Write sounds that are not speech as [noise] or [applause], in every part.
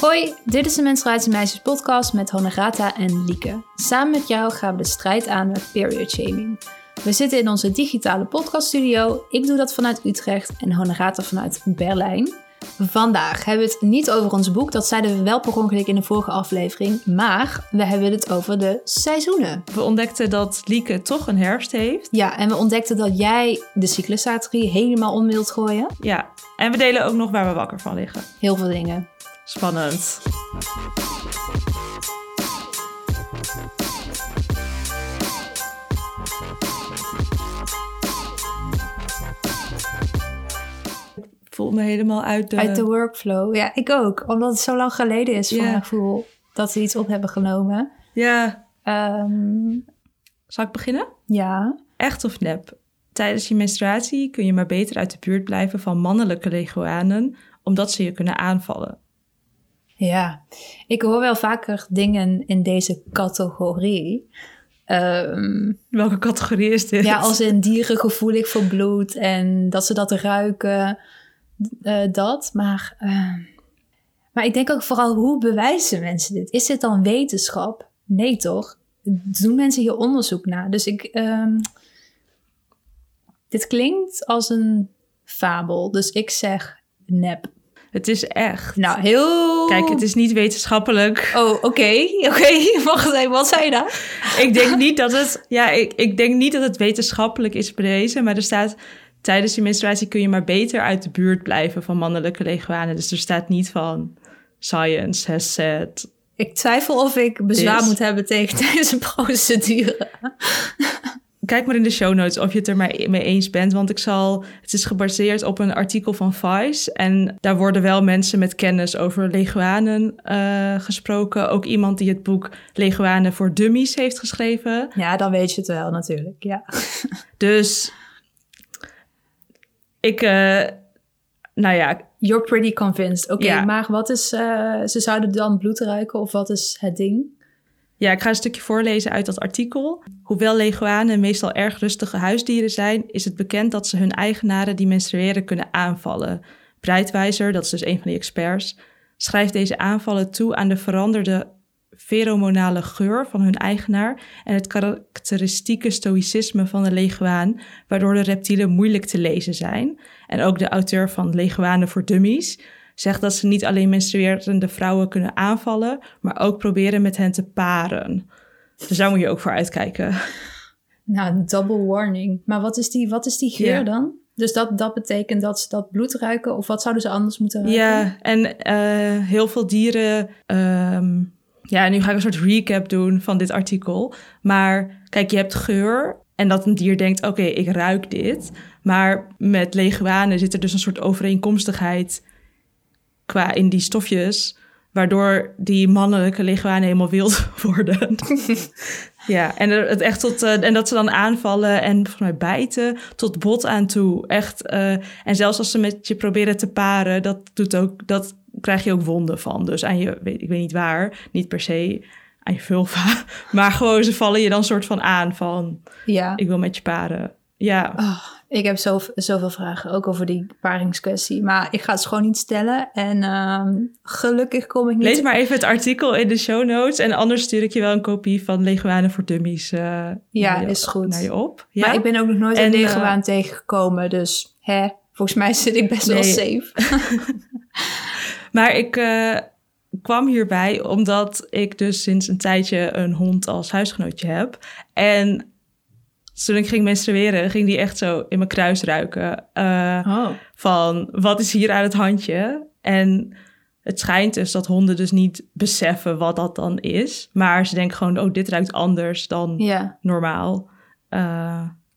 Hoi, dit is de Menstruatie Meisjes podcast met Honorata en Lieke. Samen met jou gaan we de strijd aan met period shaming. We zitten in onze digitale podcaststudio. Ik doe dat vanuit Utrecht en Honorata vanuit Berlijn. Vandaag hebben we het niet over ons boek, dat zeiden we wel per ongeluk in de vorige aflevering, maar we hebben het over de seizoenen. We ontdekten dat Lieke toch een herfst heeft. Ja, en we ontdekten dat jij de cyclusstrategie helemaal om wilt gooien. Ja, en we delen ook nog waar we wakker van liggen. Heel veel dingen. Spannend. Voel me helemaal uit de... Uit de workflow. Ja, ik ook. Omdat het zo lang geleden is voor Ja. mijn gevoel dat we iets op hebben genomen. Ja. Ehm, Zal ik beginnen? ja. Echt of nep? Tijdens je menstruatie kun je maar beter uit de buurt blijven van mannelijke leguanen, omdat ze je kunnen aanvallen. Ja, ik hoor wel vaker dingen in deze categorie. Ehm, Welke categorie is dit? ja, als in dieren gevoelig voor bloed en dat ze dat ruiken, eh, dat. Maar, ehm, maar ik denk ook vooral, hoe bewijzen mensen dit? Is dit dan wetenschap? Nee, toch? Doen mensen hier onderzoek naar? Dus ik... ehm, dit klinkt als een fabel, dus ik zeg nep. Het is echt. Nou, heel... Kijk, het is niet wetenschappelijk. Oh, oké. [laughs] Oké, wacht even. Wat zei je dan? Ik denk [laughs] niet dat het. Ja, ik, ik denk niet dat het wetenschappelijk is bewezen. Maar er staat. Tijdens je menstruatie kun je maar beter uit de buurt blijven van mannelijke leguanen. Dus er staat niet van. Science has said. Ik twijfel of ik bezwaar moet hebben tegen deze procedure. Kijk maar in de show notes of je het er maar mee eens bent. Want ik zal. Het is gebaseerd op een artikel van Vice. En daar worden wel mensen met kennis over leguanen eh, gesproken. Ook iemand die het boek Leguanen voor Dummies heeft geschreven. Ja, dan weet je het wel natuurlijk. Ja. [laughs] Dus. Ik. eh, nou ja, You're pretty convinced. Oké, Ja. maar wat is... eh, ze zouden dan bloed ruiken of wat is het ding? Ja, ik ga een stukje voorlezen uit dat artikel. Hoewel leguanen meestal erg rustige huisdieren zijn, is het bekend dat ze hun eigenaren die menstrueren kunnen aanvallen. Breitwijzer, dat is dus een van die experts, schrijft deze aanvallen toe aan de veranderde feromonale geur van hun eigenaar en het karakteristieke stoïcisme van de leguaan, waardoor de reptielen moeilijk te lezen zijn. En ook de auteur van Leguanen voor Dummies zegt dat ze niet alleen menstruerende vrouwen kunnen aanvallen, maar ook proberen met hen te paren. Dus daar moet je ook voor uitkijken. Nou, double warning. Maar wat is die, wat is die geur Ja. dan? Dus dat, dat betekent dat ze dat bloed ruiken? Of wat zouden ze anders moeten ruiken? Ja, en eh, heel veel dieren. ehm, ja, nu ga ik een soort recap doen van dit artikel. Maar kijk, je hebt geur. En dat een dier denkt: oké, ik ruik dit. Maar met leguanen zit er dus een soort overeenkomstigheid qua in die stofjes. Waardoor die mannelijke leguanen helemaal wild [laughs] worden. [laughs] ja, en het echt tot. eh, en dat ze dan aanvallen en volgens mij bijten tot bot aan toe. Echt. eh, en zelfs als ze met je proberen te paren, dat doet ook. Dat krijg je ook wonden van. Dus aan je, weet, ik weet niet waar, niet per se aan je vulva. [laughs] Maar gewoon, ze vallen je dan soort van aan van. Ja. Ik wil met je paren. Ja. Oh, ik heb zo, zoveel vragen, ook over die paringskwestie. Maar ik ga het gewoon niet stellen. En ehm, gelukkig kom ik niet... Lees maar even het artikel in de show notes. En anders stuur ik je wel een kopie van Leguanen voor Dummies. eh, Ja, naar je- is goed. Naar je op. Ja? Maar ik ben ook nog nooit En, een eh, leguaan tegengekomen. Dus hè, volgens mij zit ik best wel safe. [laughs] Maar ik eh, kwam hierbij omdat ik dus sinds een tijdje een hond als huisgenootje heb. En toen ik ging menstrueren, ging die echt zo in mijn kruis ruiken. eh, Oh. Van, wat is hier aan het handje? En het schijnt dus dat honden dus niet beseffen wat dat dan is. Maar ze denken gewoon, oh, dit ruikt anders dan Ja. normaal. Eh,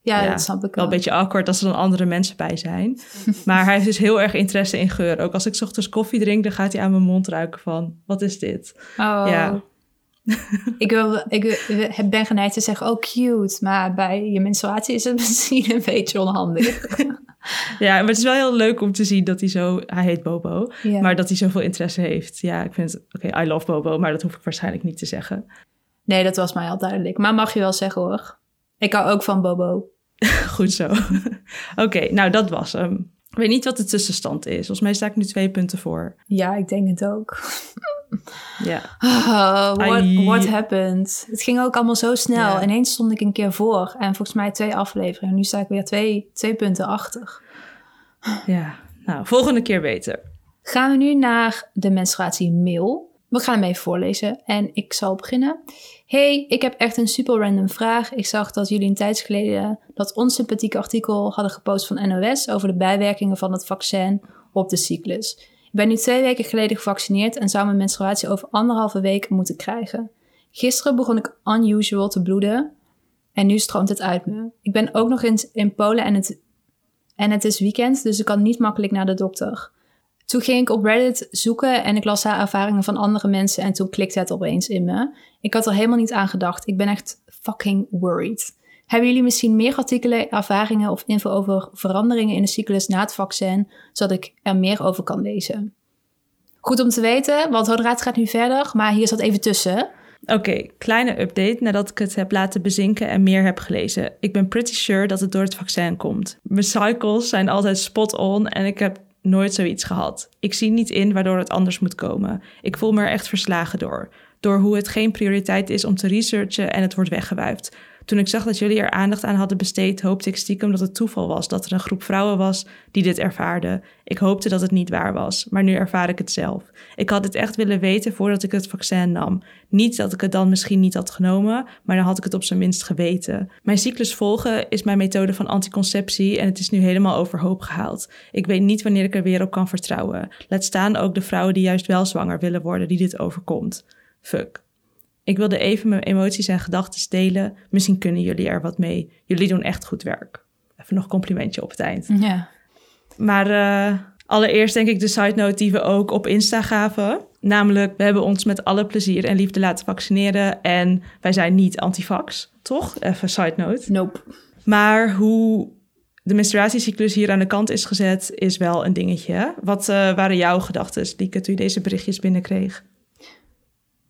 Ja, Ja, dat snap ik wel wel. een beetje awkward als er dan andere mensen bij zijn. [laughs] Maar hij heeft dus heel erg interesse in geur. Ook als ik 's ochtends koffie drink, dan gaat hij aan mijn mond ruiken van... wat is dit? Oh. Ja. [laughs] ik, wil, ik ben geneigd te zeggen, oh cute. Maar bij je menstruatie is het [laughs] misschien een beetje onhandig. [laughs] Ja, maar het is wel heel leuk om te zien dat hij zo... Hij heet Bobo, Ja. maar dat hij zoveel interesse heeft. Ja, ik vind. Oké, I love Bobo, maar dat hoef ik waarschijnlijk niet te zeggen. Nee, dat was mij al duidelijk. Maar mag je wel zeggen hoor. Ik hou ook van Bobo. Goed zo. Oké, nou dat was hem. Ik weet niet wat de tussenstand is. Volgens mij sta ik nu twee punten voor. Ja, ik denk het ook. Ja. Oh, what, what happened? Het ging ook allemaal zo snel. Ja. Ineens stond ik een keer voor. En volgens mij twee afleveringen. Nu sta ik weer twee, twee punten achter. Ja. Nou, volgende keer beter. Gaan we nu naar de menstruatie-mail. We gaan hem even voorlezen en ik zal beginnen. Hey, ik heb echt een super random vraag. Ik zag dat jullie een tijd geleden dat onsympathieke artikel hadden gepost van NOS over de bijwerkingen van het vaccin op de cyclus. Ik ben nu twee weken geleden gevaccineerd en zou mijn menstruatie over anderhalve week moeten krijgen. Gisteren begon ik unusual te bloeden en nu stroomt het uit me. Ik ben ook nog in Polen en het, en het is weekend, dus ik kan niet makkelijk naar de dokter. Toen ging ik op Reddit zoeken en ik las daar ervaringen van andere mensen en toen klikte het opeens in me. Ik had er helemaal niet aan gedacht. Ik ben echt fucking worried. Hebben jullie misschien meer artikelen, ervaringen of info over veranderingen in de cyclus na het vaccin, zodat ik er meer over kan lezen? Goed om te weten, want Hodraad gaat nu verder, maar hier zat even tussen. Oké, kleine update nadat ik het heb laten bezinken en meer heb gelezen. Ik ben pretty sure dat het door het vaccin komt. Mijn cycles zijn altijd spot on en ik heb nooit zoiets gehad. Ik zie niet in waardoor het anders moet komen. Ik voel me er echt verslagen door. Door hoe het geen prioriteit is om te researchen en het wordt weggewuifd. Toen ik zag dat jullie er aandacht aan hadden besteed, hoopte ik stiekem dat het toeval was dat er een groep vrouwen was die dit ervaarden. Ik hoopte dat het niet waar was, maar nu ervaar ik het zelf. Ik had het echt willen weten voordat ik het vaccin nam. Niet dat ik het dan misschien niet had genomen, maar dan had ik het op zijn minst geweten. Mijn cyclus volgen is mijn methode van anticonceptie en het is nu helemaal overhoop gehaald. Ik weet niet wanneer ik er weer op kan vertrouwen. Laat staan ook de vrouwen die juist wel zwanger willen worden die dit overkomt. Fuck. Ik wilde even mijn emoties en gedachten delen. Misschien kunnen jullie er wat mee. Jullie doen echt goed werk. Even nog een complimentje op het eind. Ja. Maar eh, allereerst denk ik de side note die we ook op Insta gaven. Namelijk, we hebben ons met alle plezier en liefde laten vaccineren. En wij zijn niet antivax, toch? Even side note. Nope. Maar hoe de menstruatiecyclus hier aan de kant is gezet, is wel een dingetje. Wat eh, waren jouw gedachten, Lieke, toen je deze berichtjes binnenkreeg?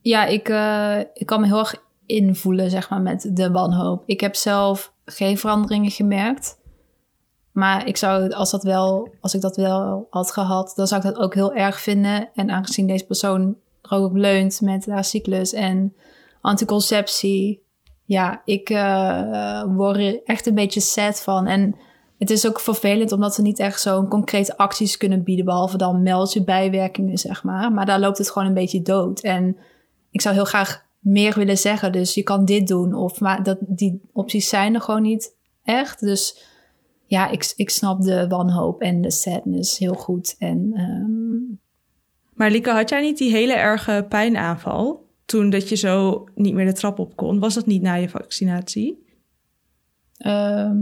Ja, ik, eh, ik kan me heel erg invoelen, zeg maar, met de wanhoop. Ik heb zelf geen veranderingen gemerkt. Maar ik zou, als, dat wel, als ik dat wel had gehad, dan zou ik dat ook heel erg vinden. En aangezien deze persoon er ook op leunt met haar cyclus en anticonceptie. Ja, ik eh, word er echt een beetje sad van. En het is ook vervelend omdat ze niet echt zo'n concrete acties kunnen bieden. Behalve dan meld je bijwerkingen, zeg maar. Maar daar loopt het gewoon een beetje dood. En ik zou heel graag meer willen zeggen. Dus je kan dit doen. Of, maar dat, die opties zijn er gewoon niet echt. Dus ja, ik, ik snap de wanhoop en de sadness heel goed. En ehm, Maar Lieke, had jij niet die hele erge pijnaanval toen dat je zo niet meer de trap op kon? Was dat niet na je vaccinatie? ehm,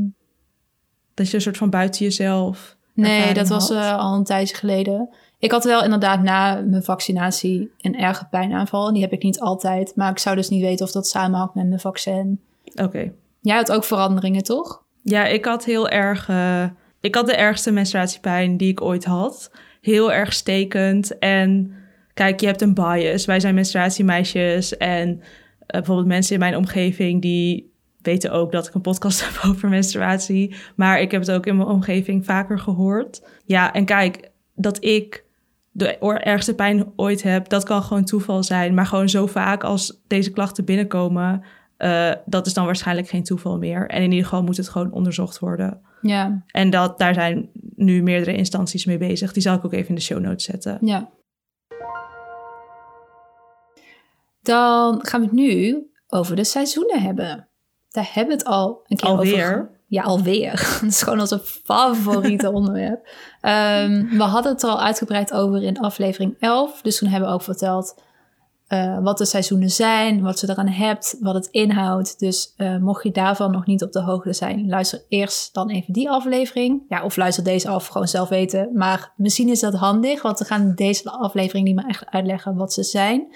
Dat je een soort van buiten jezelf. nee, dat was eh, al een tijdje geleden. Ik had wel inderdaad na mijn vaccinatie een erge pijnaanval. En die heb ik niet altijd. Maar ik zou dus niet weten of dat samenhangt met mijn vaccin. Oké. Jij had ook veranderingen, toch? Ja, ik had heel erg. eh, ik had de ergste menstruatiepijn die ik ooit had. Heel erg stekend. En kijk, je hebt een bias. Wij zijn menstruatiemeisjes. En eh, bijvoorbeeld mensen in mijn omgeving die weten ook dat ik een podcast [laughs] heb over menstruatie. Maar ik heb het ook in mijn omgeving vaker gehoord. Ja, en kijk, dat ik de ergste pijn ooit heb, dat kan gewoon toeval zijn. Maar gewoon zo vaak als deze klachten binnenkomen, eh, dat is dan waarschijnlijk geen toeval meer. En in ieder geval moet het gewoon onderzocht worden. Ja, En dat, daar zijn nu meerdere instanties mee bezig. Die zal ik ook even in de show notes zetten. ja. Dan gaan we het nu over de seizoenen hebben. Daar hebben we het al een keer over. Alweer? ge- Ja, alweer. [laughs] Dat is gewoon onze favoriete [laughs] onderwerp. Ehm, we hadden het er al uitgebreid over in aflevering 11. Dus toen hebben we ook verteld eh, wat de seizoenen zijn, wat ze eraan hebt, wat het inhoudt. Dus eh, mocht je daarvan nog niet op de hoogte zijn, luister eerst dan even die aflevering. Ja, of luister deze af, gewoon zelf weten. Maar misschien is dat handig, want we gaan deze aflevering niet meer echt uitleggen wat ze zijn.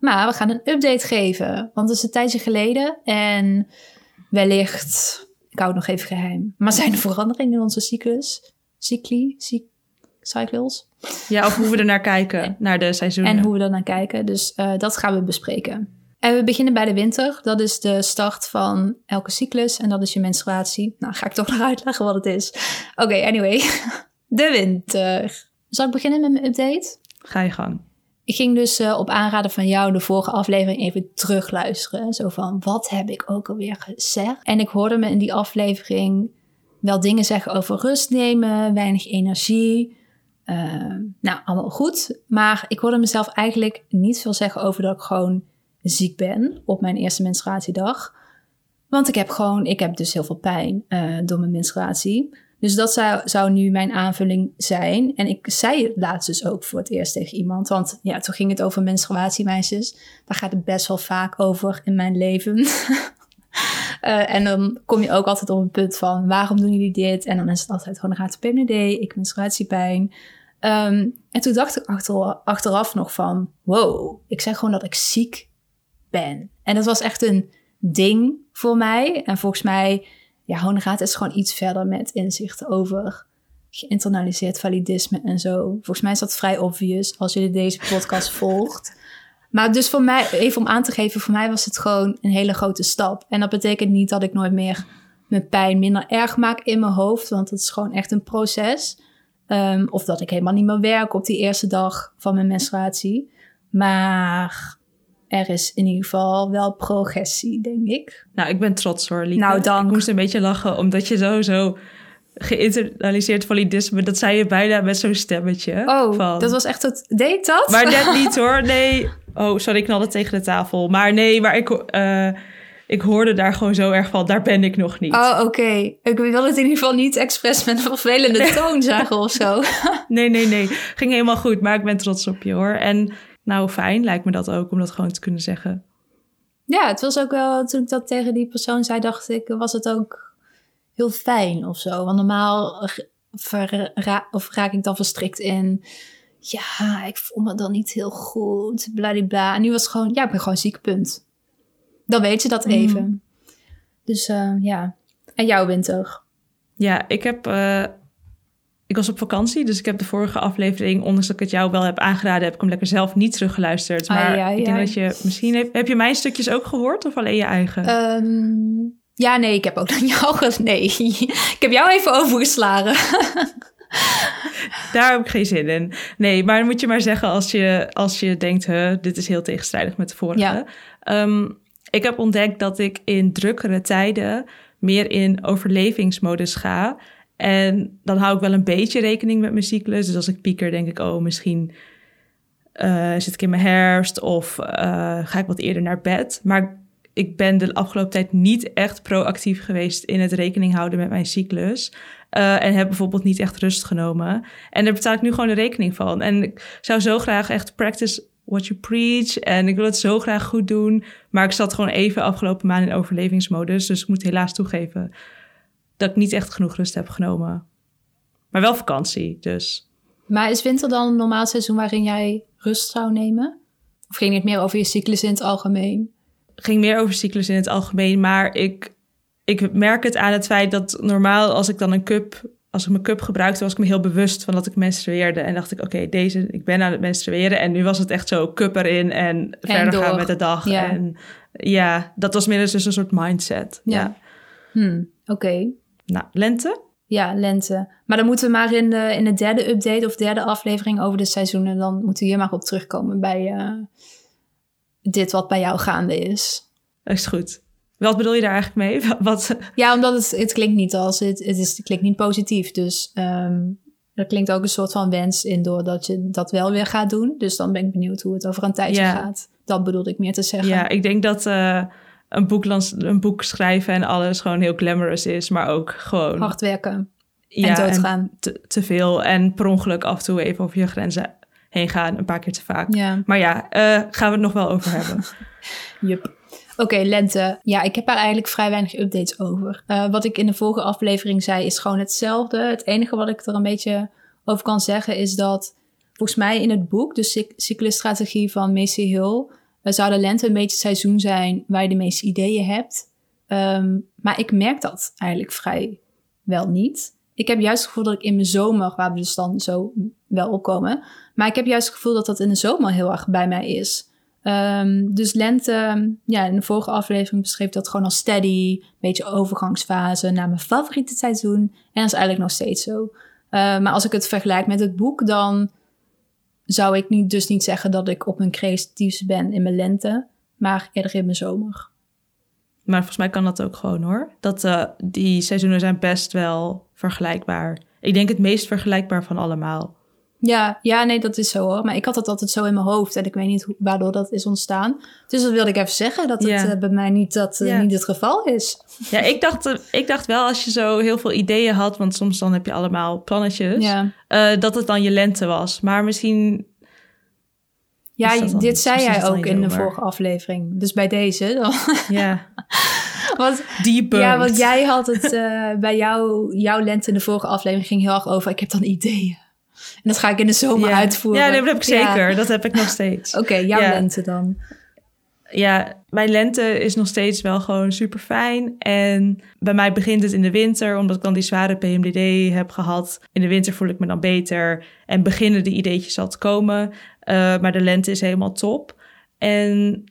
Maar we gaan een update geven, want het is een tijdje geleden en wellicht, ik hou het nog even geheim, maar zijn er veranderingen in onze cyclus? Cycli, cy- cycles? Ja, of hoe we er naar kijken, [laughs] naar de seizoenen. En hoe we er naar kijken. Dus eh, dat gaan we bespreken. En we beginnen bij de winter. Dat is de start van elke cyclus. En dat is je menstruatie. Nou, ga ik toch [laughs] nog uitleggen wat het is. Oké, anyway. [laughs] De winter. Zal ik beginnen met mijn update? Ga je gang. Ik ging dus uh, op aanraden van jou de vorige aflevering even terugluisteren. Zo van, wat heb ik ook alweer gezegd? En ik hoorde me in die aflevering wel dingen zeggen over rust nemen, weinig energie. Uh, nou, allemaal goed. Maar ik hoorde mezelf eigenlijk niet veel zeggen over dat ik gewoon ziek ben op mijn eerste menstruatiedag. Want ik heb gewoon, ik heb dus heel veel pijn uh, door mijn menstruatie. Dus dat zou, zou nu mijn aanvulling zijn. En ik zei het laatst dus ook voor het eerst tegen iemand. Want ja, toen ging het over menstruatiemeisjes. Daar gaat het best wel vaak over in mijn leven. uh, [laughs] en dan kom je ook altijd op een punt van waarom doen jullie dit? En dan is het altijd het PMD, ik menstruatiepijn. Um, en toen dacht ik achter, achteraf nog van wow, ik zeg gewoon dat ik ziek ben. En dat was echt een ding voor mij. En volgens mij ja, Honegaat is gewoon iets verder met inzichten over geïnternaliseerd validisme en zo. Volgens mij is dat vrij obvious als je deze podcast [laughs] volgt. Maar dus voor mij, even om aan te geven, voor mij was het gewoon een hele grote stap. En dat betekent niet dat ik nooit meer mijn pijn minder erg maak in mijn hoofd, want het is gewoon echt een proces. Um, of dat ik helemaal niet meer werk op die eerste dag van mijn menstruatie. Maar er is in ieder geval wel progressie, denk ik. Nou, ik ben trots hoor, Lieke. Nou, dank. Ik moest een beetje lachen, omdat je sowieso geïnternaliseerd validisme, dat zei je bijna met zo'n stemmetje. Oh, van... dat was echt het... Deed dat? Maar net [laughs] niet hoor, nee. Oh, sorry, ik knalde tegen de tafel. Maar nee, maar ik... Uh, ik hoorde daar gewoon zo erg van, daar ben ik nog niet. Oh, oké. Okay. Ik wil het in ieder geval niet expres met een vervelende [laughs] toon zeggen of zo. nee, nee, nee. Ging helemaal goed, maar ik ben trots op je hoor. En nou, fijn lijkt me dat ook om dat gewoon te kunnen zeggen. Ja, het was ook wel, toen ik dat tegen die persoon zei, dacht ik, was het ook heel fijn of zo. Want normaal verra of raak ik dan verstrikt in, ja, ik voel me dan niet heel goed, bladibla. En nu was het gewoon, ja, ik ben gewoon ziek, punt. Dan weet je dat even. Mm. Dus uh, ja. En jouw winter? Ja, ik heb uh, ik was op vakantie, dus ik heb de vorige aflevering, ondanks dat ik het jou wel heb aangeraden, heb ik hem lekker zelf niet teruggeluisterd. Maar ik denk dat je misschien heb, heb je mijn stukjes ook gehoord of alleen je eigen? Um, ja, nee, ik heb ook [laughs] dan jou. Nee, ik heb jou even overgeslagen. [laughs] Daar heb ik geen zin in. Nee, maar moet je maar zeggen als je, als je denkt, huh, dit is heel tegenstrijdig met de vorige. Ja. Um, ik heb ontdekt dat ik in drukkere tijden meer in overlevingsmodus ga. En dan hou ik wel een beetje rekening met mijn cyclus. Dus als ik pieker, denk ik, oh, misschien uh, zit ik in mijn herfst of uh, ga ik wat eerder naar bed. Maar ik ben de afgelopen tijd niet echt proactief geweest in het rekening houden met mijn cyclus. Uh, en heb bijvoorbeeld niet echt rust genomen. En daar betaal ik nu gewoon de rekening van. En ik zou zo graag echt practice what you preach. En ik wil het zo graag goed doen. Maar ik zat gewoon even afgelopen maand in overlevingsmodus. Dus ik moet helaas toegeven dat ik niet echt genoeg rust heb genomen. Maar wel vakantie, dus. Maar is winter dan een normaal seizoen waarin jij rust zou nemen? Of ging het meer over je cyclus in het algemeen? Ging meer over cyclus in het algemeen, maar ik, ik merk het aan het feit dat normaal als ik dan een cup, als ik mijn cup gebruikte, was ik me heel bewust van dat ik menstrueerde. En dacht ik, oké, deze, ik ben aan het menstrueren. En nu was het echt zo, cup erin en, verder gaan met de dag. Ja. En ja, dat was meer dus een soort mindset. Ja. Hmm, oké. Nou, lente? Ja, lente. Maar dan moeten we maar in de, in de derde update of derde aflevering over de seizoenen... dan moeten we hier maar op terugkomen bij uh, dit wat bij jou gaande is. Dat is goed. Wat bedoel je daar eigenlijk mee? [laughs] Wat? Ja, omdat het, het klinkt niet als... Het, het, is, het klinkt niet positief, dus... Um, er klinkt ook een soort van wens in doordat je dat wel weer gaat doen. Dus dan ben ik benieuwd hoe het over een tijdje gaat. Dat bedoelde ik meer te zeggen. Ja, ik denk dat... Uh een boek, een boek schrijven en alles gewoon heel glamorous is, maar ook gewoon... Hard werken ja, en doodgaan. te, te, veel en per ongeluk af en toe even over je grenzen heen gaan, een paar keer te vaak. Ja. Maar ja, uh, gaan we het nog wel over hebben. [laughs] Jup. Oké, lente. Ja, ik heb daar eigenlijk vrij weinig updates over. Uh, wat ik in de vorige aflevering zei is gewoon hetzelfde. Het enige wat ik er een beetje over kan zeggen is dat volgens mij in het boek, de cyclusstrategie van Macy Hill, zou de lente een beetje het seizoen zijn waar je de meeste ideeën hebt. Um, maar ik merk dat eigenlijk vrij wel niet. Ik heb juist het gevoel dat ik in mijn zomer, waar we dus dan zo wel opkomen, maar ik heb juist het gevoel dat dat in de zomer heel erg bij mij is. Um, dus lente, ja, in de vorige aflevering beschreef dat gewoon als steady, een beetje overgangsfase naar mijn favoriete seizoen. En dat is eigenlijk nog steeds zo. Eh, maar als ik het vergelijk met het boek, dan zou ik niet, dus niet zeggen dat ik op mijn creatiefst ben in mijn lente, maar eerder in mijn zomer. Maar volgens mij kan dat ook gewoon hoor. Dat, uh, die seizoenen zijn best wel vergelijkbaar. Ik denk het meest vergelijkbaar van allemaal. Ja, ja, nee, dat is zo hoor. Maar ik had het altijd zo in mijn hoofd en ik weet niet hoe, waardoor dat is ontstaan. Dus dat wilde ik even zeggen, dat het Ja. eh, bij mij niet, dat, eh, Ja. niet het geval is. Ja, ik dacht, eh, ik dacht wel als je zo heel veel ideeën had, want soms dan heb je allemaal plannetjes, Ja, dat het dan je lente was. Maar misschien, ja dat dit zei jij dat ook in de vorige aflevering. Dus bij deze. Dan, ja, [laughs] want, debunked. ja, want jij had het bij jou, jouw lente in de vorige aflevering ging heel erg over. Ik heb dan ideeën. En dat ga ik in de zomer ja. uitvoeren. Ja, nee, dat heb ik Ja. zeker. Dat heb ik nog steeds. [laughs] Oké, jouw Ja. lente dan. Ja, mijn lente is nog steeds wel gewoon super fijn. En bij mij begint het in de winter, omdat ik dan die zware PMDD heb gehad. In de winter voel ik me dan beter en beginnen de ideetjes al te komen. Eh, maar de lente is helemaal top. En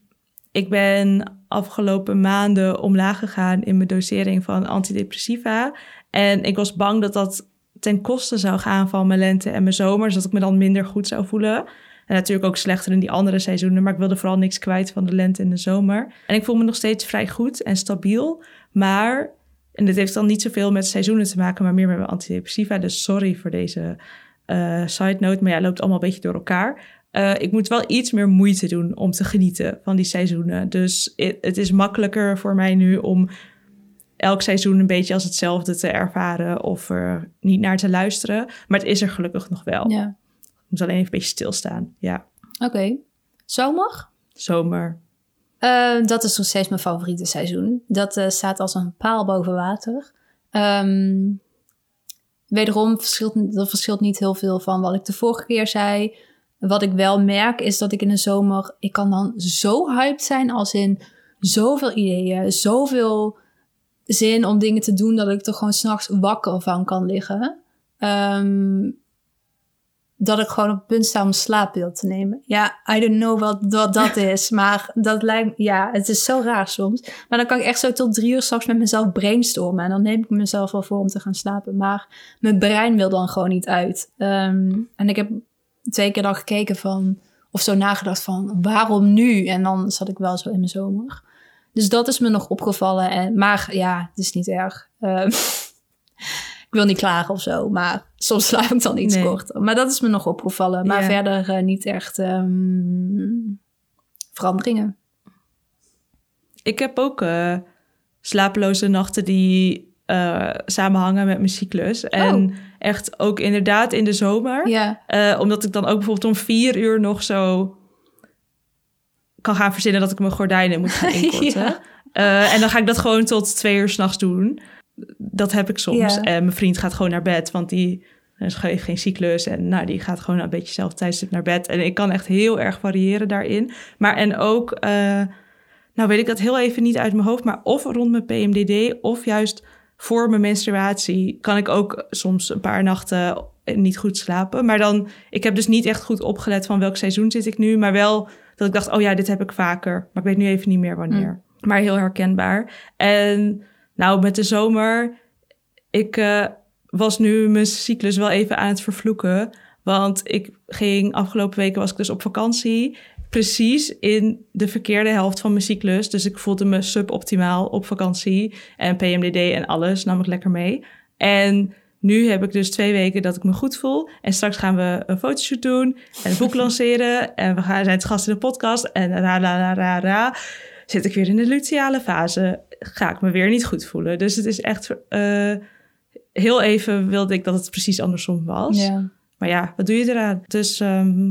ik ben afgelopen maanden omlaag gegaan in mijn dosering van antidepressiva. En ik was bang dat dat ten koste zou gaan van mijn lente en mijn zomer. Dus dat ik me dan minder goed zou voelen. En natuurlijk ook slechter in die andere seizoenen. Maar ik wilde vooral niks kwijt van de lente en de zomer. En ik voel me nog steeds vrij goed en stabiel. Maar, en dit heeft dan niet zoveel met seizoenen te maken, maar meer met mijn antidepressiva. Dus sorry voor deze eh, side note. Maar ja, het loopt allemaal een beetje door elkaar. Eh, ik moet wel iets meer moeite doen om te genieten van die seizoenen. Dus het is makkelijker voor mij nu om elk seizoen een beetje als hetzelfde te ervaren of er niet naar te luisteren. Maar het is er gelukkig nog wel. Ja. Ik moet alleen even een beetje stilstaan. Ja, Oké. Zomer? zomer. Eh, dat is nog steeds mijn favoriete seizoen. Dat eh, staat als een paal boven water. Ehm, wederom verschilt dat verschilt niet heel veel van wat ik de vorige keer zei. Wat ik wel merk is dat ik in de zomer... Ik kan dan zo hyped zijn als in zoveel ideeën. Zoveel zin om dingen te doen dat ik er gewoon s'nachts wakker van kan liggen. Ehm, dat ik gewoon op het punt sta om een slaapbeeld te nemen. Ja, I don't know wat, wat dat [laughs] is. Maar dat lijkt ja, het is zo raar soms. Maar dan kan ik echt zo tot drie uur straks met mezelf brainstormen. En dan neem ik mezelf wel voor om te gaan slapen. Maar mijn brein wil dan gewoon niet uit. Ehm, en ik heb twee keer dan gekeken van... Of zo nagedacht van, waarom nu? En dan zat ik wel zo in mijn zomer. Dus dat is me nog opgevallen. En, maar ja, het is niet erg. Ehm, [laughs] ik wil niet klagen of zo, maar soms slaap ik dan iets Nee. korter. Maar dat is me nog opgevallen. Maar Ja. verder eh, niet echt ehm, veranderingen. Ik heb ook eh, slapeloze nachten die eh, samenhangen met mijn cyclus. En Oh. echt ook inderdaad in de zomer. Ja, omdat ik dan ook bijvoorbeeld om vier uur nog zo kan gaan verzinnen dat ik mijn gordijnen moet gaan [laughs] inkorten. Ja. Eh, en dan ga ik dat gewoon tot twee uur s'nachts doen. Dat heb ik soms. Ja. En mijn vriend gaat gewoon naar bed, want die heeft geen cyclus. En nou, die gaat gewoon een beetje zelf tijdstip naar bed. En ik kan echt heel erg variëren daarin. Maar en ook, eh, nou weet ik dat heel even niet uit mijn hoofd, maar of rond mijn PMDD of juist voor mijn menstruatie kan ik ook soms een paar nachten niet goed slapen. Maar dan, ik heb dus niet echt goed opgelet van welk seizoen zit ik nu, maar wel dat ik dacht, oh ja, dit heb ik vaker. Maar ik weet nu even niet meer wanneer. Maar heel herkenbaar. En nou, met de zomer, ik eh, was nu mijn cyclus wel even aan het vervloeken. Want ik ging, afgelopen weken was ik dus op vakantie. Precies in de verkeerde helft van mijn cyclus. Dus ik voelde me suboptimaal op vakantie. En PMDD en alles nam ik lekker mee. En nu heb ik dus twee weken dat ik me goed voel. En straks gaan we een fotoshoot doen en een boek [laughs] lanceren. En we gaan, zijn te gast in de podcast. En ra, ra, ra, ra, ra. Zit ik weer in de luteale fase. Ga ik me weer niet goed voelen. Dus het is echt... eh, heel even wilde ik dat het precies andersom was. ja. Maar ja, wat doe je eraan? Dus ehm,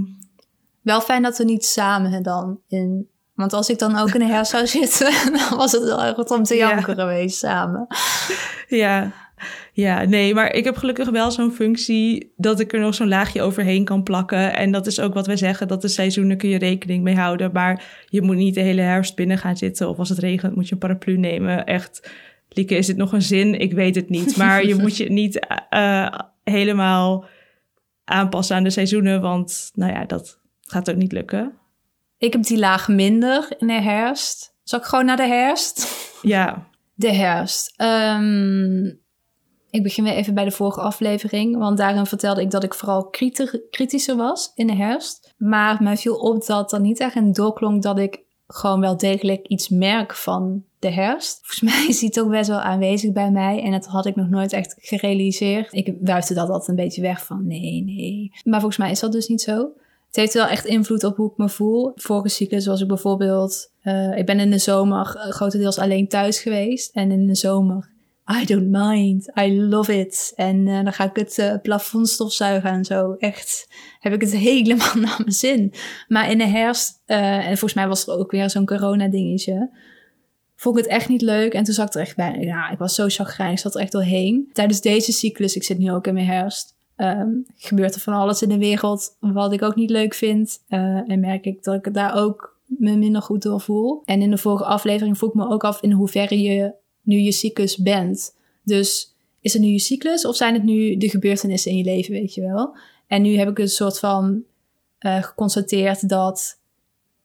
Wel fijn dat we niet samen dan in... Want als ik dan ook in de [laughs] her zou zitten, [laughs] dan was het wel erg om te Ja. janken geweest samen. ja, ja, nee, maar ik heb gelukkig wel zo'n functie dat ik er nog zo'n laagje overheen kan plakken. En dat is ook wat wij zeggen, dat de seizoenen kun je rekening mee houden. Maar je moet niet de hele herfst binnen gaan zitten. Of als het regent moet je een paraplu nemen. Echt, Lieke, is dit nog een zin? Ik weet het niet. Maar je moet je niet eh, helemaal aanpassen aan de seizoenen. Want nou ja, dat gaat ook niet lukken. Ik heb die laag minder in de herfst. Zal ik gewoon naar de herfst? Ja, De herfst. Ehm, Ik begin weer even bij de vorige aflevering, want daarin vertelde ik dat ik vooral kritischer was in de herfst. Maar mij viel op dat er niet echt een doorklonk dat ik gewoon wel degelijk iets merk van de herfst. Volgens [laughs] mij is het ook best wel aanwezig bij mij. En dat had ik nog nooit echt gerealiseerd. Ik wuifde dat altijd een beetje weg van nee, nee. Maar volgens mij is dat dus niet zo. Het heeft wel echt invloed op hoe ik me voel. Vorige cyclus was ik bijvoorbeeld... Uh, ik ben in de zomer grotendeels alleen thuis geweest. En in de zomer I don't mind. I love it. En uh, dan ga ik het uh, plafond stofzuigen en zo. Echt heb ik het [laughs] helemaal naar mijn zin. Maar in de herfst, uh, en volgens mij was er ook weer zo'n corona-dingetje. Vond ik het echt niet leuk. En toen zat ik er echt bij. Ja, ik was zo chagrijnig. zat er echt doorheen. Tijdens deze cyclus, ik zit nu ook in mijn herfst. Um, gebeurt er van alles in de wereld wat ik ook niet leuk vind. en merk ik dat ik daar ook me minder goed door voel. En in de vorige aflevering vroeg ik me ook af in hoeverre je nu je cyclus bent. Dus is het nu je cyclus of zijn het nu de gebeurtenissen in je leven, weet je wel? En nu heb ik een soort van uh, geconstateerd dat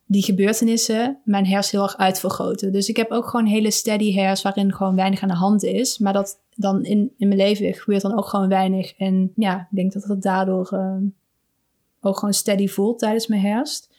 die gebeurtenissen mijn hers heel erg uitvergroten. Dus ik heb ook gewoon hele steady hairs waarin gewoon weinig aan de hand is. Maar dat dan in, in mijn leven gebeurt dan ook gewoon weinig. En ja, ik denk dat het daardoor uh, ook gewoon steady voelt tijdens mijn herfst.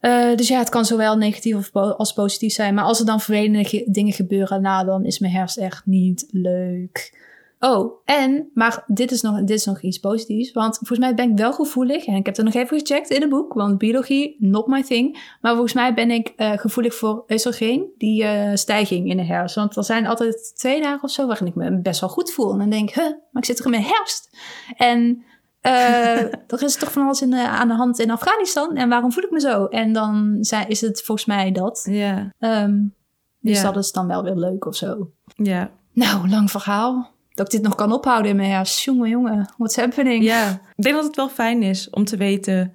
Uh, dus ja, het kan zowel negatief als positief zijn. Maar als er dan vervelende dingen gebeuren, nou, dan is mijn herfst echt niet leuk. Oh, en, maar dit is, nog, dit is nog iets positiefs. Want volgens mij ben ik wel gevoelig. En ik heb er nog even gecheckt in het boek. Want biologie, not my thing. Maar volgens mij ben ik uh, gevoelig voor oestrogeen. Die uh, stijging in de herfst. Want er zijn altijd twee dagen of zo waarin ik me best wel goed voel. En dan denk ik, maar ik zit er in mijn herfst. En uh, [laughs] er is toch van alles in, aan de hand in Afghanistan. En waarom voel ik me zo? En dan zijn, is het volgens mij dat. Ja. Um, dus dat is dan wel weer leuk of zo. Ja. Nou, lang verhaal. Dat ik dit nog kan ophouden in mijn herfst. Jongen, jongen, what's happening? Ja, ik denk dat het wel fijn is om te weten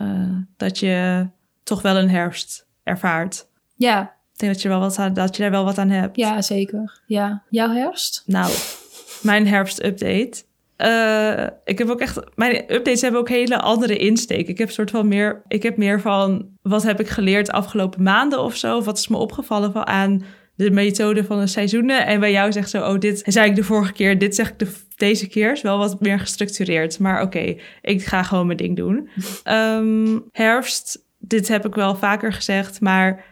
uh, dat je toch wel een herfst ervaart. Ja. Ik denk dat je, wel wat aan, dat je daar wel wat aan hebt. Ja, zeker. Ja. Jouw herfst? Nou, mijn herfst-update. Uh, ik heb ook echt. Mijn updates hebben ook hele andere insteek. Ik heb soort van meer. Ik heb meer van. Wat heb ik geleerd de afgelopen maanden of zo? Wat is me opgevallen van aan de methode van de seizoenen? En bij jou zegt zo. Oh, dit zei ik de vorige keer. Dit zeg ik de, deze keer. Is wel wat meer gestructureerd. Maar oké, okay, ik ga gewoon mijn ding doen. Um, [laughs] herfst. Dit heb ik wel vaker gezegd. Maar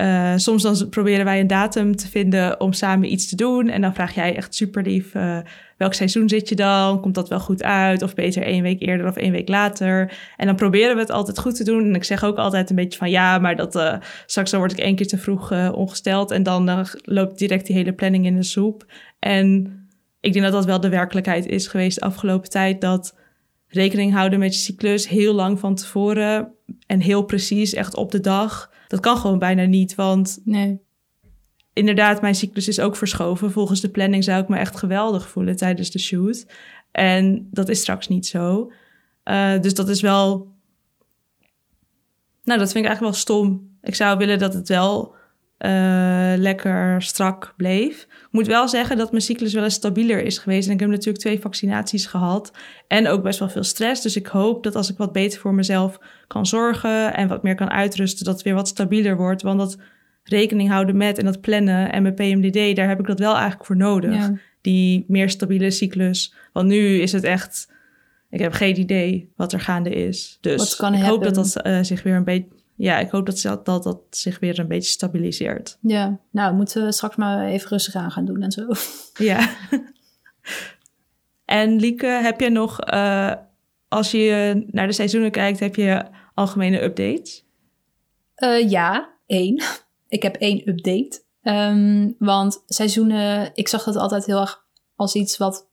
uh, soms dan proberen wij een datum te vinden om samen iets te doen. En dan vraag jij echt super lief, uh, welk seizoen zit je dan? Komt dat wel goed uit? Of beter één week eerder of één week later? En dan proberen we het altijd goed te doen. En ik zeg ook altijd een beetje van ja, maar dat uh, straks dan word ik één keer te vroeg ongesteld. En dan loopt direct die hele planning in de soep. En ik denk dat dat wel de werkelijkheid is geweest de afgelopen tijd. Dat rekening houden met je cyclus heel lang van tevoren en heel precies, echt op de dag dat kan gewoon bijna niet, want nee. Inderdaad, mijn cyclus is ook verschoven. Volgens de planning zou ik me echt geweldig voelen tijdens de shoot. En dat is straks niet zo. Uh, dus dat is wel. Nou, dat vind ik eigenlijk wel stom. Ik zou willen dat het wel uh, lekker strak bleef. Ik moet wel zeggen dat mijn cyclus wel eens stabieler is geweest. En ik heb natuurlijk twee vaccinaties gehad. En ook best wel veel stress. Dus ik hoop dat als ik wat beter voor mezelf kan zorgen en wat meer kan uitrusten, dat het weer wat stabieler wordt. Want dat rekening houden met en dat plannen en mijn PMDD, daar heb ik dat wel eigenlijk voor nodig. Ja. Die meer stabiele cyclus. Want nu is het echt. Ik heb geen idee wat er gaande is. Dus ik hoop dat dat uh, zich weer een beetje ja, ik hoop dat dat, dat dat zich weer een beetje stabiliseert. Ja, nou moeten we straks maar even rustig aan gaan doen en zo. [laughs] Ja. en Lieke, heb je nog, uh, als je naar de seizoenen kijkt, heb je algemene updates? Uh, ja, één. Ik heb één update. Um, want seizoenen, ik zag dat altijd heel erg als iets wat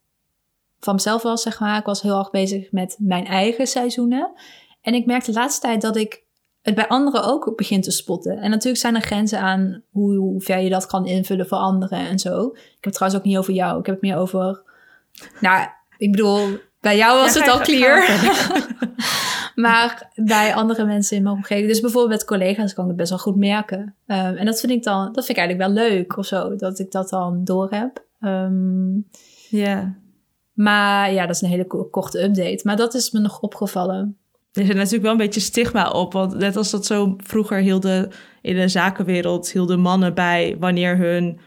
van mezelf was, zeg maar. Ik was heel erg bezig met mijn eigen seizoenen. En ik merkte de laatste tijd dat ik het bij anderen ook begint te spotten. En natuurlijk zijn er grenzen aan hoe, hoe ver je dat kan invullen voor anderen en zo. Ik heb het trouwens ook niet over jou. Ik heb het meer over. Nou, ik bedoel, bij jou was het al clear. [laughs] maar bij andere mensen in mijn omgeving. Dus bijvoorbeeld met collega's kan ik het best wel goed merken. Um, en dat vind ik dan, dat vind ik eigenlijk wel leuk of zo. Dat ik dat dan door heb. Um, ja. Maar ja, dat is een hele korte update. Maar dat is me nog opgevallen. Er zit natuurlijk wel een beetje stigma op. Want net als dat zo vroeger hielden in de zakenwereld, hielden mannen bij wanneer hun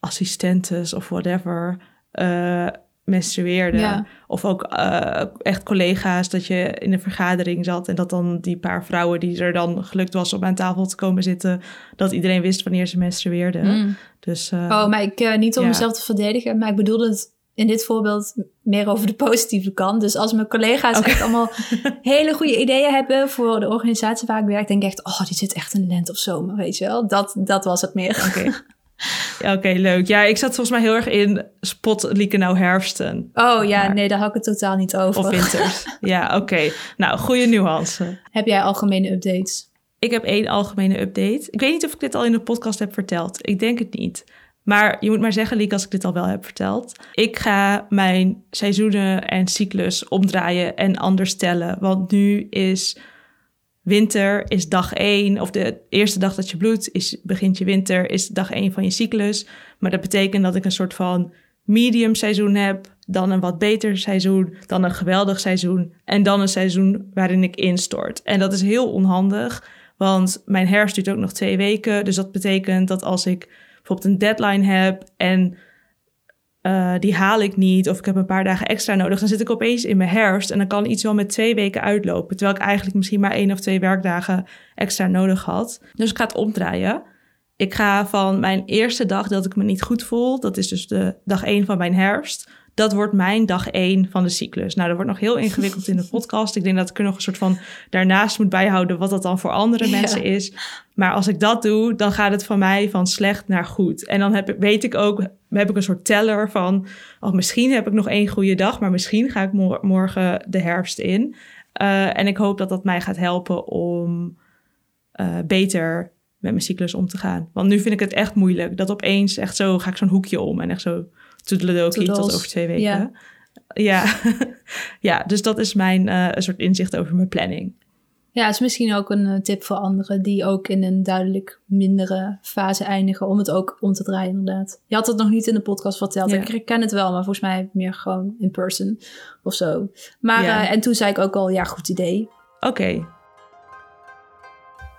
assistentes of whatever eh, menstrueerde. Ja. Of ook eh, echt collega's dat je in een vergadering zat en dat dan die paar vrouwen die er dan gelukt was om aan tafel te komen zitten, dat iedereen wist wanneer ze menstrueerde. Mm. Dus eh, Oh, maar ik, eh, niet om Ja. mezelf te verdedigen, maar ik bedoelde het in dit voorbeeld meer over de positieve kant. Dus als mijn collega's echt allemaal [laughs] hele goede ideeën hebben voor de organisatie waar ik werk, denk ik echt, oh, die zit echt in de lente of zomer, weet je wel. Dat, dat was het meer. Oké. [laughs] [laughs] Ja, Oké, leuk. Ja, ik zat volgens mij heel erg in spot nou herfsten Oh ja, Maar- nee, daar had ik het totaal niet over. of winters. [laughs] ja, oké. Nou, goede nuance. Heb jij algemene updates? Ik heb één algemene update. Ik weet niet of ik dit al in de podcast heb verteld. Ik denk het niet. Maar je moet maar zeggen, Liek, als ik dit al wel heb verteld. Ik ga mijn seizoenen en cyclus omdraaien en anders stellen. Want nu is winter, is dag één. Of de eerste dag dat je bloedt, is, begint je winter, is dag één van je cyclus. Maar dat betekent dat ik een soort van medium seizoen heb. Dan een wat beter seizoen. Dan een geweldig seizoen. En dan een seizoen waarin ik instort. En dat is heel onhandig. Want mijn herfst duurt ook nog twee weken. Dus dat betekent dat als ik bijvoorbeeld een deadline heb en eh, die haal ik niet, of ik heb een paar dagen extra nodig, dan zit ik opeens in mijn herfst en dan kan iets wel met twee weken uitlopen. Terwijl ik eigenlijk misschien maar één of twee werkdagen extra nodig had. Dus ik ga het omdraaien. Ik ga van mijn eerste dag dat ik me niet goed voel, dat is dus de dag één van mijn herfst. Dat wordt mijn dag één van de cyclus. Nou, dat wordt nog heel [laughs] ingewikkeld in de podcast. Ik denk dat ik er nog een soort van daarnaast moet bijhouden wat dat dan voor andere Ja. mensen is. Maar als ik dat doe, dan gaat het van mij van slecht naar goed. En dan heb, weet ik ook, heb ik een soort teller van... Oh, misschien heb ik nog één goede dag, maar misschien ga ik mor- morgen de herfst in. Eh, en ik hoop dat dat mij gaat helpen om eh, beter met mijn cyclus om te gaan. Want nu vind ik het echt moeilijk. Dat opeens echt zo ga ik zo'n hoekje om en echt zo toedeledokie tot Toedels. over twee weken. Ja. Ja, [laughs] ja dus dat is mijn eh, een soort inzicht over mijn planning. Ja, het is misschien ook een eh, tip voor anderen die ook in een duidelijk mindere fase eindigen, om het ook om te draaien inderdaad. Je had het nog niet in de podcast verteld. Ja. Ik ken het wel, maar volgens mij meer gewoon in person of zo. Maar, Ja. eh, en toen zei ik ook al, ja, goed idee. Oké,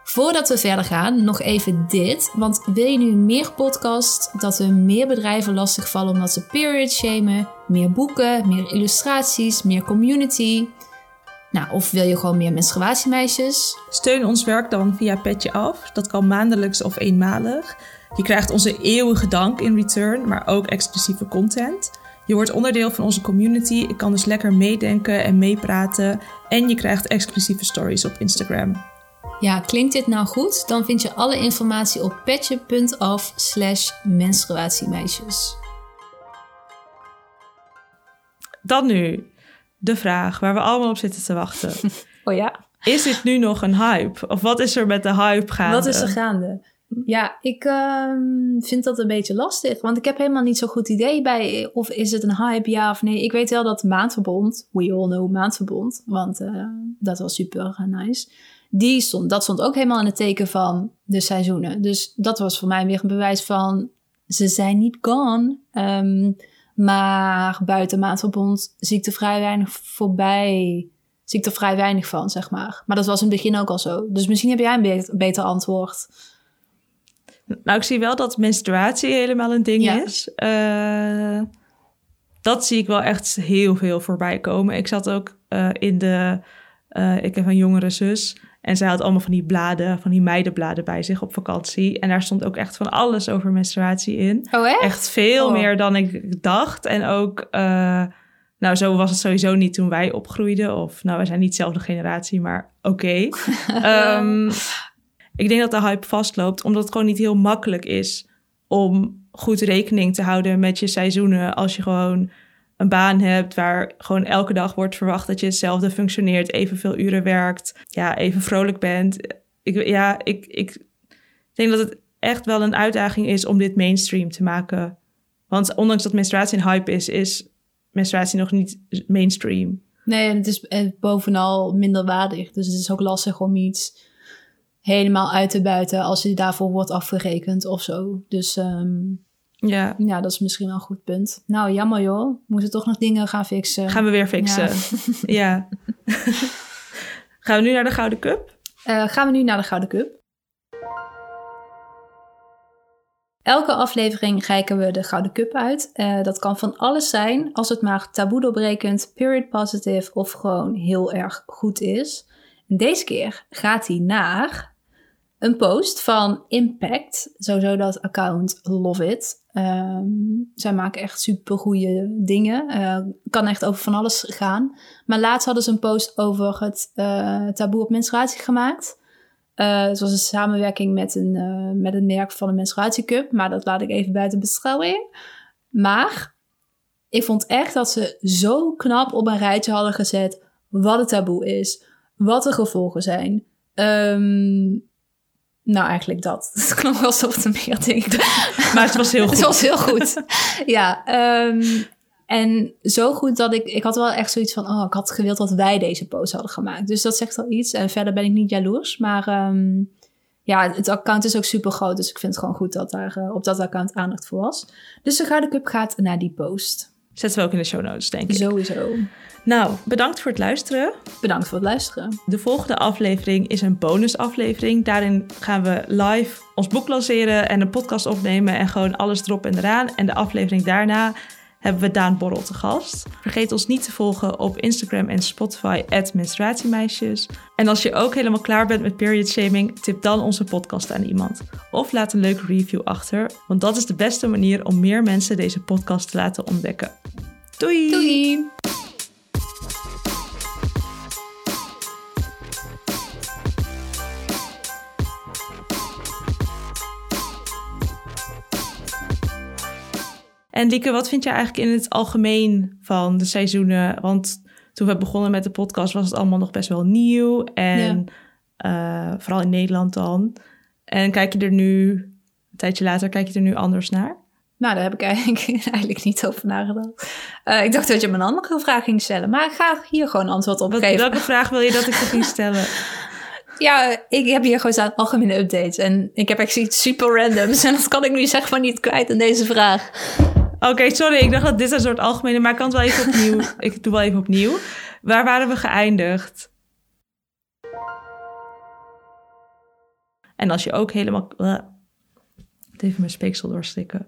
Voordat we verder gaan, nog even dit. Want wil je nu meer podcast, dat er meer bedrijven lastigvallen omdat ze period shamen, meer boeken, meer illustraties, meer community? Nou, of wil je gewoon meer menstruatiemeisjes? Steun ons werk dan via Petje Af. Dat kan maandelijks of eenmalig. Je krijgt onze eeuwige dank in return, maar ook exclusieve content. Je wordt onderdeel van onze community. Ik kan dus lekker meedenken en meepraten. En je krijgt exclusieve stories op Instagram. Ja, klinkt dit nou goed? Dan vind je alle informatie op petje.af slash menstruatiemeisjes. Dan nu de vraag waar we allemaal op zitten te wachten. [laughs] Oh ja? Is dit nu nog een hype? Of wat is er met de hype gaande? Wat is er gaande? Ja, ik ehm, vind dat een beetje lastig. Want ik heb helemaal niet zo'n goed idee bij of is het een hype, ja of nee. Ik weet wel dat Maandverbond, we all know Maandverbond, want eh, dat was super nice. Die stond, dat stond ook helemaal in het teken van de seizoenen. Dus dat was voor mij weer een bewijs van ze zijn niet gone. Ehm, maar buiten Maandverbond zie ik er vrij weinig voorbij. Zie ik er vrij weinig van, zeg maar. Maar dat was in het begin ook al zo. Dus misschien heb jij een be- beter antwoord. Nou, ik zie wel dat menstruatie helemaal een ding Ja. is. Eh, dat zie ik wel echt heel veel voorbij komen. Ik zat ook eh, in de... eh, ik heb een jongere zus. En zij had allemaal van die bladen, van die meidenbladen bij zich op vakantie. En daar stond ook echt van alles over menstruatie in. Oh, echt? Echt veel Oh. meer dan ik dacht. En ook... eh, nou, zo was het sowieso niet toen wij opgroeiden. Of, nou, wij zijn niet dezelfde generatie, maar oké. [laughs] Ehm, ik denk dat de hype vastloopt, omdat het gewoon niet heel makkelijk is om goed rekening te houden met je seizoenen. Als je gewoon een baan hebt waar gewoon elke dag wordt verwacht dat je hetzelfde functioneert, evenveel uren werkt, ja, even vrolijk bent. Ik, ja, ik, ik denk dat het echt wel een uitdaging is om dit mainstream te maken. Want ondanks dat menstruatie een hype is, is menstruatie nog niet mainstream. Nee, en het is eh, bovenal minder waardig. Dus het is ook lastig om iets helemaal uit te buiten als je daarvoor wordt afgerekend of zo. Dus ehm, Ja, ja, dat is misschien wel een goed punt. Nou, jammer joh. We moeten toch nog dingen gaan fixen. gaan we weer fixen. [laughs] [laughs] Ja. gaan we nu naar de Gouden Cup? Eh, gaan we nu naar de Gouden Cup. Elke aflevering reiken we de Gouden Cup uit. Uh, dat kan van alles zijn, als het maar taboe doorbrekend, period positive of gewoon heel erg goed is. En deze keer gaat hij naar een post van Impact. Sowieso dat account Love It. Um, zij maken echt super goede dingen. Uh, kan echt over van alles gaan. Maar laatst hadden ze een post over het uh, taboe op menstruatie gemaakt. Uh, het was een samenwerking met een, met een merk van een menstruatiecup. Maar dat laat ik even buiten beschouwing. Maar ik vond echt dat ze zo knap op een rijtje hadden gezet wat het taboe is. Wat de gevolgen zijn. Um, nou, eigenlijk dat. [laughs] Het klonk wel alsof het een meer ding. [laughs] Maar het was heel [laughs] goed. het was heel goed. ja. Um, en zo goed dat ik... Ik had wel echt zoiets van... Oh, ik had gewild dat wij deze post hadden gemaakt. Dus dat zegt al iets. En verder ben ik niet jaloers. Maar um, ja, het account is ook super groot. Dus ik vind het gewoon goed dat daar uh, op dat account aandacht voor was. Dus de Gouden Cup gaat naar die post. Zetten we ook in de show notes, denk ik. Sowieso. Nou, bedankt voor het luisteren. Bedankt voor het luisteren. De volgende aflevering is een bonusaflevering. Daarin gaan we live ons boek lanceren en een podcast opnemen en gewoon alles erop en eraan. En de aflevering daarna hebben we Daan Borrel te gast. Vergeet ons niet te volgen op Instagram en Spotify, menstruatiemeisjes. En als je ook helemaal klaar bent met period shaming, tip dan onze podcast aan iemand. Of laat een leuke review achter, want dat is de beste manier om meer mensen deze podcast te laten ontdekken. Doei! Doei! En Lieke, wat vind je eigenlijk in het algemeen van de seizoenen? Want toen we begonnen met de podcast was het allemaal nog best wel nieuw. En ja. uh, vooral in Nederland dan. En kijk je er nu, een tijdje later, kijk je er nu anders naar? Nou, daar heb ik eigenlijk, [laughs] eigenlijk niet over nagedacht. Uh, ik dacht dat je me een andere vraag ging stellen. Maar ik ga hier gewoon antwoord op Wat, geven. Welke vraag wil je dat ik je ging stellen? [laughs] Ja, ik heb hier gewoon staan algemene updates. En ik heb echt iets super randoms. En dat kan ik nu zeg maar niet kwijt in deze vraag. Oké, okay, sorry. Ik dacht dat dit een soort algemene... Maar ik kan het wel even opnieuw... [laughs] ik doe wel even opnieuw. Waar waren we geëindigd? En als je ook helemaal... Uh, even mijn speeksel doorslikken.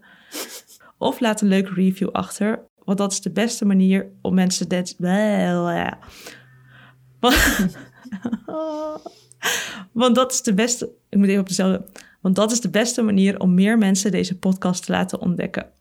Of laat een leuke review achter. Want dat is de beste manier om mensen... Dat, [laughs] want dat is de beste... Ik moet even op dezelfde... Want dat is de beste manier om meer mensen deze podcast te laten ontdekken.